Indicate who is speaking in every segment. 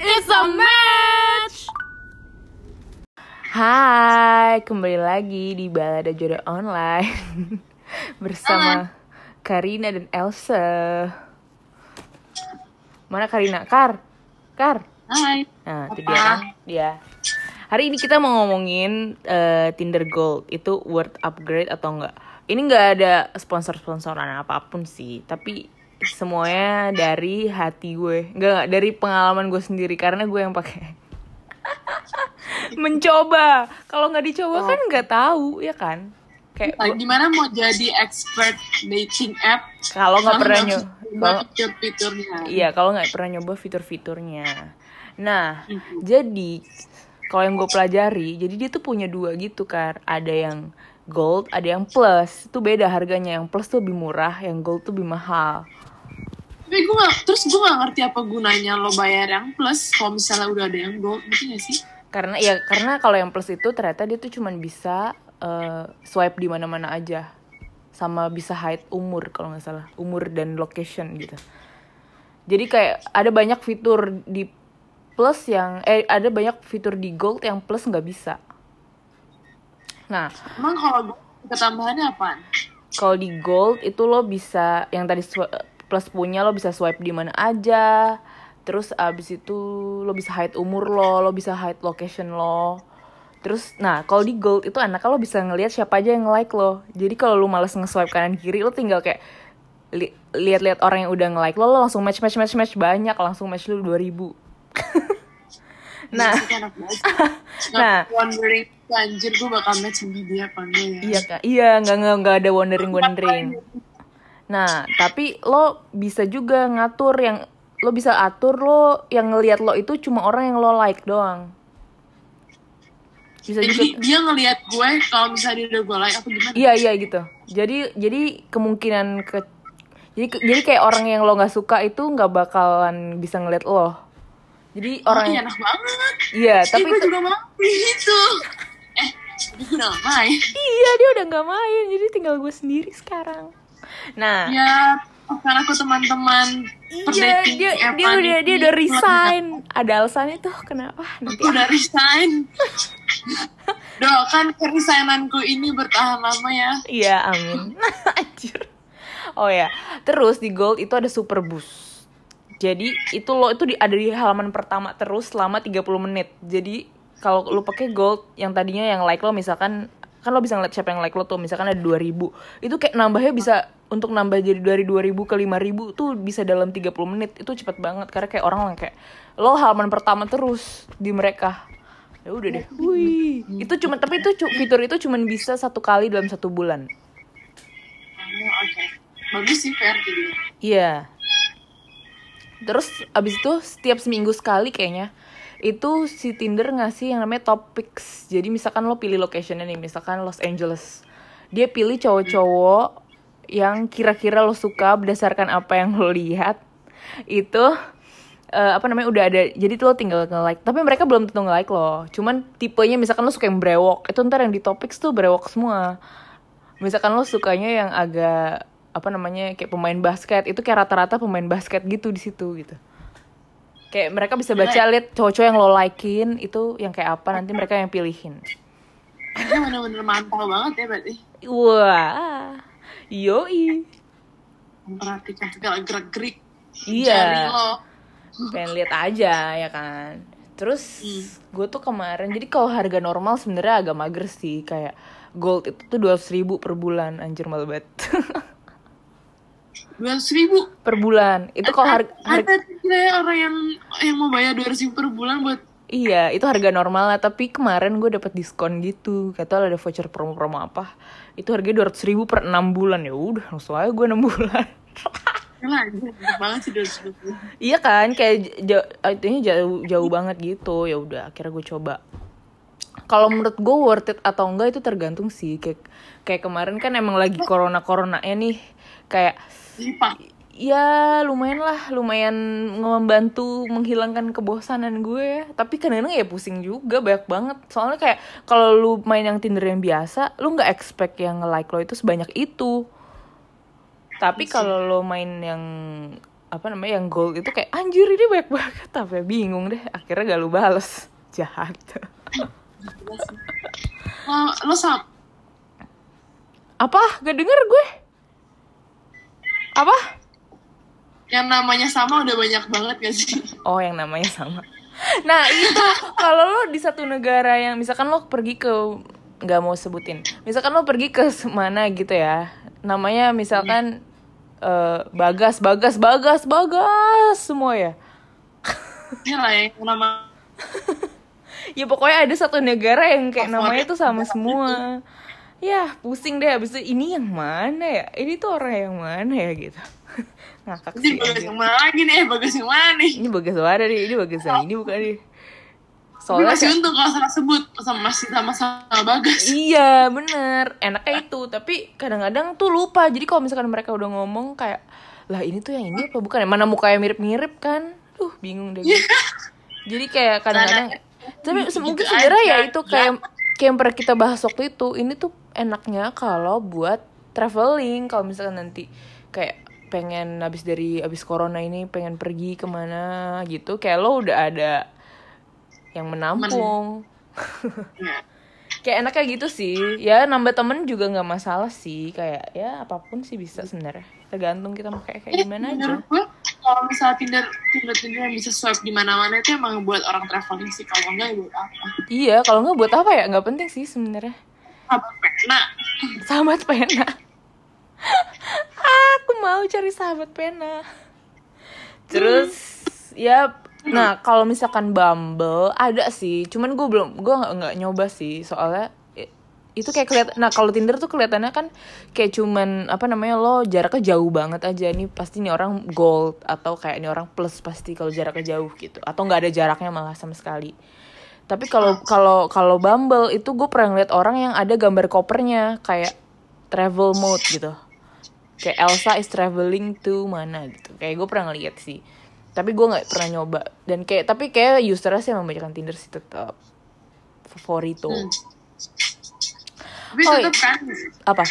Speaker 1: It's a match.
Speaker 2: Hai, kembali lagi di Balada Jodoh Online bersama Karina dan Elsa. Mana Karina? Kar, Kar.
Speaker 1: Hai.
Speaker 2: Nah, itu dia. Dia. Hari ini kita mau ngomongin eh, Tinder Gold itu worth upgrade atau enggak? Ini nggak ada sponsor-sponsoran apa pun sih, tapi semuanya dari hati gue, nggak nggak, dari pengalaman gue sendiri karena gue yang pakai. Mencoba, kalau nggak dicoba kan nggak tahu ya kan? Kayak
Speaker 1: Ah, Gimana mau jadi expert dating app?
Speaker 2: kalau nggak pernah nyoba,
Speaker 1: fitur-fiturnya.
Speaker 2: Iya, kalau nggak pernah nyoba fitur-fiturnya. Nah, jadi kalau yang gue pelajari, jadi dia tuh punya dua gitu kan. Ada yang gold, ada yang plus. Itu beda harganya. Yang plus tuh lebih murah, yang gold tuh lebih mahal.
Speaker 1: Tapi gue gak, terus gue gak ngerti apa gunanya lo bayar yang plus kalau misalnya udah ada yang gold, ngerti gak sih?
Speaker 2: Karena ya karena kalau yang plus itu ternyata dia tuh cuman bisa eh, swipe di mana-mana aja. Sama bisa hide umur kalau nggak salah, umur dan location gitu. Jadi kayak ada banyak fitur di plus yang eh ada banyak fitur di gold yang plus nggak bisa. Nah,
Speaker 1: Emang kalau ketambahannya apaan?
Speaker 2: kalau di gold itu lo bisa yang tadi plus punya lo bisa swipe di mana aja. Terus abis itu lo bisa hide umur lo, lo bisa hide location lo. Terus, nah kalau di gold itu anaknya lo bisa ngelihat siapa aja yang like lo. Jadi kalau lo males nge-swipe kanan kiri, lo tinggal kayak li- lihat-lihat orang yang udah nge-like lo, lo langsung match match match match banyak, langsung match lu 2000 Nah.
Speaker 1: Itu enak banget.
Speaker 2: Nah.
Speaker 1: Nah, wondering anjir gue bakal match sama dia apa enggak ya?
Speaker 2: Iya kak, iya nggak nggak nggak ada wondering wondering. Nah, tapi lo bisa juga ngatur yang lo bisa atur lo yang ngelihat lo itu cuma orang yang lo like doang. Bisa juga.
Speaker 1: Jadi dia ngelihat gue kalau misalnya dia udah gue like apa gimana?
Speaker 2: Iya iya gitu. Jadi jadi kemungkinan ke jadi ke- jadi kayak orang yang lo nggak suka itu nggak bakalan bisa ngeliat lo. Jadi orang
Speaker 1: oh, iya
Speaker 2: yang
Speaker 1: enak banget.
Speaker 2: iya
Speaker 1: Tapi gue
Speaker 2: itu-
Speaker 1: juga mau gitu. Eh, udah main.
Speaker 2: iya dia udah nggak main jadi tinggal gue sendiri sekarang. Nah
Speaker 1: Ya, karena aku teman-teman
Speaker 2: Iya, dia
Speaker 1: app
Speaker 2: dia udah dia udah resign. Ada alasannya tuh kenapa? Nanti
Speaker 1: Aku udah resign. Doakan keresainanku ini bertahan lama ya.
Speaker 2: Iya, amin. Anjir. Oh ya, terus di Gold itu ada Super Boost. Jadi itu lo itu di, ada di halaman pertama terus selama 30 menit. Jadi kalau lo pakai Gold yang tadinya yang like lo misalkan kan lo bisa ngeliat siapa yang like lo tuh misalkan ada 2000 itu kayak nambahnya bisa untuk nambah jadi dari 2000 ke 5000 tuh bisa dalam 30 menit. Itu cepet banget karena kayak orang kayak lo halaman pertama terus di mereka. Ya udah deh. Wih. Itu cuma tapi itu fitur itu cuma bisa satu kali dalam satu bulan.
Speaker 1: Oh, Oke. Bagus sih fair.
Speaker 2: Iya. Terus abis itu setiap seminggu sekali kayaknya itu si Tinder ngasih yang namanya topics. Jadi misalkan lo pilih locationnya nih, misalkan Los Angeles. Dia pilih cowok-cowok yang kira-kira lo suka berdasarkan apa yang lo lihat. Itu eh, apa namanya udah ada. Jadi tuh lo tinggal nge-like. Tapi mereka belum tentu nge-like lo. Cuman tipenya misalkan lo suka yang brewok. Itu ntar yang di topics tuh brewok semua misalkan lo sukanya yang agak apa namanya kayak pemain basket itu kayak rata-rata pemain basket gitu di situ gitu kayak mereka bisa baca lihat cowok-cowok yang lo likein itu yang kayak apa nanti mereka yang pilihin
Speaker 1: Ini bener-bener mantap banget ya berarti.
Speaker 2: wah yoi
Speaker 1: Memperhatikan segala gerak-gerik
Speaker 2: Iya.
Speaker 1: jari lo.
Speaker 2: pengen lihat aja ya kan terus
Speaker 1: Hmm.
Speaker 2: gue tuh kemarin jadi kalau harga normal sebenarnya agak mager sih kayak gold itu tuh dua ribu per bulan anjir malu banget
Speaker 1: Dua ribu.
Speaker 2: per bulan itu kalau harga, harga
Speaker 1: Ada kira orang yang yang mau bayar dua ribu per bulan buat
Speaker 2: Iya, itu harga normal lah. Tapi kemarin gue dapet diskon gitu. Kata ada voucher promo-promo apa. Itu harganya 200 ribu per 6 bulan. Ya udah, langsung aja gue 6 bulan.
Speaker 1: Sih dua
Speaker 2: iya kan, kayak jauh, artinya jauh, jauh banget gitu. Ya udah, akhirnya gue coba. Kalau menurut gue worth it atau enggak itu tergantung sih. Kayak, kayak kemarin kan emang lagi corona-coronanya nih. Kayak
Speaker 1: Jadi pak,
Speaker 2: ya lumayan lah lumayan membantu menghilangkan kebosanan gue. Tapi kadang-kadang ya pusing juga banyak banget. Soalnya kayak kalau lu main yang Tinder yang biasa lu nggak expect yang nge-like lo itu sebanyak itu. Tapi kalau lo main yang apa namanya yang gold itu kayak anjir ini banyak banget. Tapi bingung deh akhirnya gak lu bales. Jahat.
Speaker 1: Sih. Lo, lo sama
Speaker 2: apa? Gak denger gue apa?
Speaker 1: Yang namanya sama udah banyak banget gak sih?
Speaker 2: oh yang namanya sama. Nah itu kalau lo di satu negara yang misalkan lo pergi ke nggak mau sebutin. Misalkan lo pergi ke mana gitu ya. Namanya misalkan eh, bagas bagas bagas bagas semua ya.
Speaker 1: Ini lah yang nama
Speaker 2: ya pokoknya ada satu negara yang kayak
Speaker 1: Favorit
Speaker 2: namanya tuh sama semua ya pusing deh abis itu ini yang mana ya? Ini tuh orang yang mana ya? Gitu. Ngakak
Speaker 1: Ini
Speaker 2: sih
Speaker 1: bagus yang mana nih? Eh, bagus yang mana nih?
Speaker 2: ini bagas mana nih? Ini bagas yang ini bukan nih?
Speaker 1: Tapi
Speaker 2: soalnya
Speaker 1: masih untung kalau salah sebut sama masih sama-sama bagus.
Speaker 2: iya bener. Enaknya itu tapi kadang-kadang tuh lupa. Jadi kalau misalkan mereka udah ngomong kayak lah ini tuh yang ini apa bukan ya? Mana mukanya mirip-mirip kan? Tuh bingung deh gue. jadi kayak kadang-kadang tapi se-
Speaker 1: Gitu
Speaker 2: mungkin sebenarnya ya itu kayak kayak yang pernah kita bahas waktu itu ini tuh enaknya kalau buat traveling. Kalau misalkan nanti kayak pengen habis dari habis corona ini pengen pergi ke mana gitu kayak lo udah ada yang menampung.
Speaker 1: Ya.
Speaker 2: kayak enaknya gitu sih. Ya nambah temen juga nggak masalah sih. Kayak ya apa pun sih bisa sebenarnya tergantung kita mau kayak kayak gimana aja.
Speaker 1: gue, kalau misalnya Tinder, Tinder, Tinder yang bisa swipe di mana-mana itu emang buat orang traveling sih. Kalau enggak, ya buat apa?
Speaker 2: iya kalau nggak buat apa ya? Nggak penting sih sebenarnya.
Speaker 1: Sahabat pena.
Speaker 2: sahabat pena. Aku mau cari sahabat pena. Terus ya nah kalau misalkan Bumble ada sih. Cuman gue belum gue nggak nyoba sih. Soalnya itu kayak kelihatan nah kalau Tinder tuh kelihatannya kan kayak cuman apa namanya lo jaraknya jauh banget aja. Nih pasti nih orang gold atau kayak nih orang plus pasti kalau jaraknya jauh gitu. Atau nggak ada jaraknya malah sama sekali. Tapi kalau kalau kalau Bumble itu gue pernah ngeliat orang yang ada gambar kopernya kayak travel mode gitu. Kayak Elsa is traveling to mana gitu. Kayak gue pernah ngeliat sih. Tapi gue nggak pernah nyoba. Dan kayak tapi kayak usernya sih membacakan Tinder sih tetap. Favorito.
Speaker 1: Hmm. Tapi
Speaker 2: Oh,
Speaker 1: tetap kan,
Speaker 2: apa?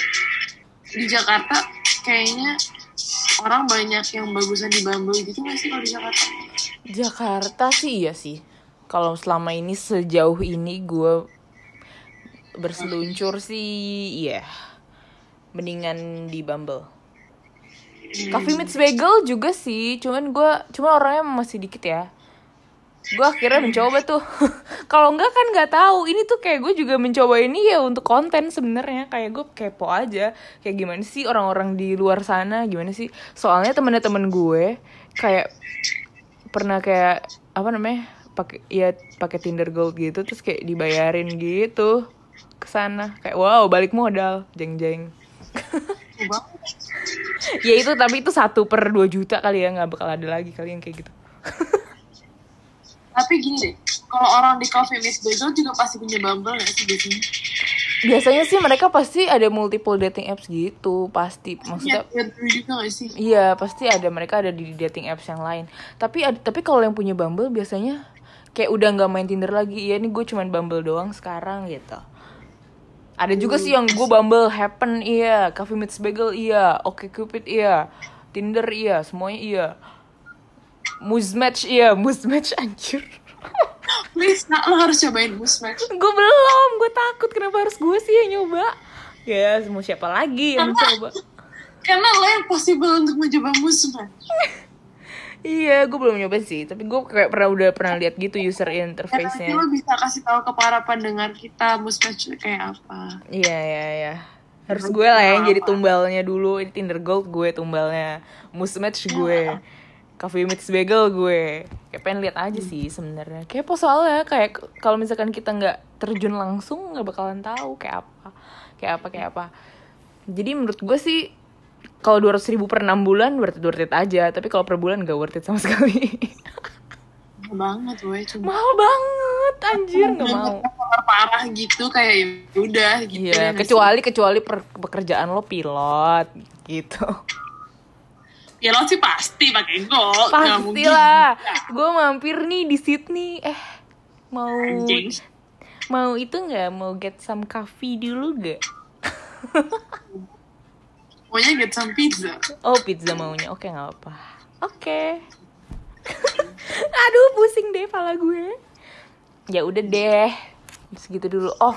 Speaker 1: di Jakarta kayaknya orang banyak yang bagusan di Bumble gitu nggak sih kalau di Jakarta?
Speaker 2: Jakarta sih iya sih. Kalau selama ini sejauh ini gue berseluncur sih iya. Mendingan di Bumble. Coffee Meets Bagel juga sih, cuman gue, cuma orangnya masih dikit ya. Gue akhirnya mencoba tuh. Kalau enggak kan nggak tahu. Ini tuh kayak gue juga mencoba ini ya untuk konten sebenarnya. Kayak gue kepo aja. Kayak gimana sih orang-orang di luar sana, gimana sih? Soalnya temen temen gue kayak pernah kayak apa namanya? pakai ya pakai Tinder Gold gitu terus kayak dibayarin gitu ke sana kayak wow balik modal jeng jeng ya itu tapi itu satu per 2 juta kali ya nggak bakal ada lagi kali yang kayak gitu
Speaker 1: Tapi gini deh, kalau orang di Coffee Miss Bagel juga pasti punya Bumble nggak sih biasanya?
Speaker 2: biasanya sih mereka pasti ada multiple dating apps gitu pasti. Maksudnya
Speaker 1: Iya, iya
Speaker 2: iya pasti ada mereka ada di dating apps yang lain. Tapi ada tapi kalau yang punya Bumble biasanya kayak udah nggak main Tinder lagi. Iya nih gue cuman Bumble doang sekarang gitu. Ada juga sih yang gue Bumble Happen iya. Coffee Meets Bagel iya. Oke Cupid iya. Tinder iya. Semuanya iya Moose Match iya Moose Match anjir.
Speaker 1: Please, nah, lo harus cobain Boost Match.
Speaker 2: gue belum gue takut kenapa harus gue sih yang nyoba. Ya mau siapa lagi yang coba?
Speaker 1: Karena lo yang possible untuk mencoba Boost Match.
Speaker 2: iya gue belum nyoba sih tapi gue kayak pernah udah pernah lihat gitu user
Speaker 1: Ya,
Speaker 2: interface-nya
Speaker 1: lo bisa kasih tahu ke para pendengar kita Boost Match itu kayak apa.
Speaker 2: iya iya iya. Harus gue lah yang jadi tumbalnya dulu ini Tinder Gold gue tumbalnya. Moose Match gue Coffee Meets Bagel gue. Kayak pengen lihat aja sih sebenarnya. Kayak apa soalnya kayak kalau misalkan kita nggak terjun langsung nggak bakalan tahu kayak apa kayak apa kayak apa. Jadi menurut gue sih kalau dua ribu per enam bulan worth it, worth it aja. Tapi kalau per bulan gak worth it sama sekali.
Speaker 1: Mahal banget gue cuma
Speaker 2: mahal banget anjir nggak mau.
Speaker 1: parah gitu kayak ya udah gitu. ya
Speaker 2: Iya, kecuali kecuali per- pekerjaan lo pilot gitu.
Speaker 1: Ya lo sih pasti pakai gold.
Speaker 2: Pasti lah. Gue mampir nih di Sydney. Eh, mau
Speaker 1: Anjing.
Speaker 2: mau itu nggak? Mau get some coffee dulu gak?
Speaker 1: Pokoknya get some pizza.
Speaker 2: Oh pizza maunya. Oke nggak apa. Oke. Aduh, pusing deh pala gue. Ya udah deh. Segitu dulu. Oh,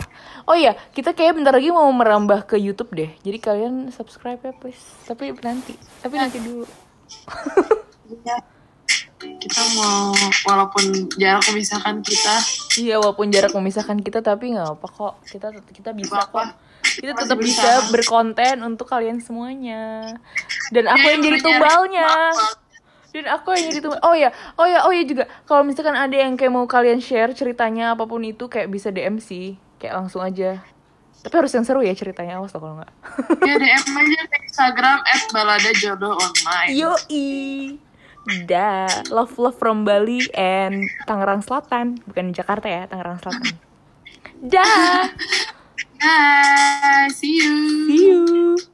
Speaker 2: oh iya, kita kayak bentar lagi mau merambah ke YouTube deh. Jadi kalian subscribe ya, please. Tapi nanti, tapi nanti dulu.
Speaker 1: Iya. Kita mau walaupun jarak memisahkan kita,
Speaker 2: Iya, walaupun jarak memisahkan kita, tapi nggak apa kok. Kita kita bisa kok. Kita tetap bisa berkonten untuk kalian semuanya. Dan aku
Speaker 1: Ya,
Speaker 2: yang jadi
Speaker 1: udah nyari
Speaker 2: tumbalnya. Dan aku yang jadi tumbal. Oh ya, oh ya, oh ya juga. Kalau misalkan ada yang kayak mau kalian share ceritanya apa pun itu kayak bisa DM sih. Kayak langsung aja. Tapi harus yang seru ya ceritanya, awas loh kalau nggak.
Speaker 1: ya DM aja ke Instagram @balada_jodoh_online.
Speaker 2: Yoi. Da, love love from Bali and Tangerang Selatan, bukan Jakarta ya, Tangerang Selatan. Da,
Speaker 1: Bye, see you.
Speaker 2: see you.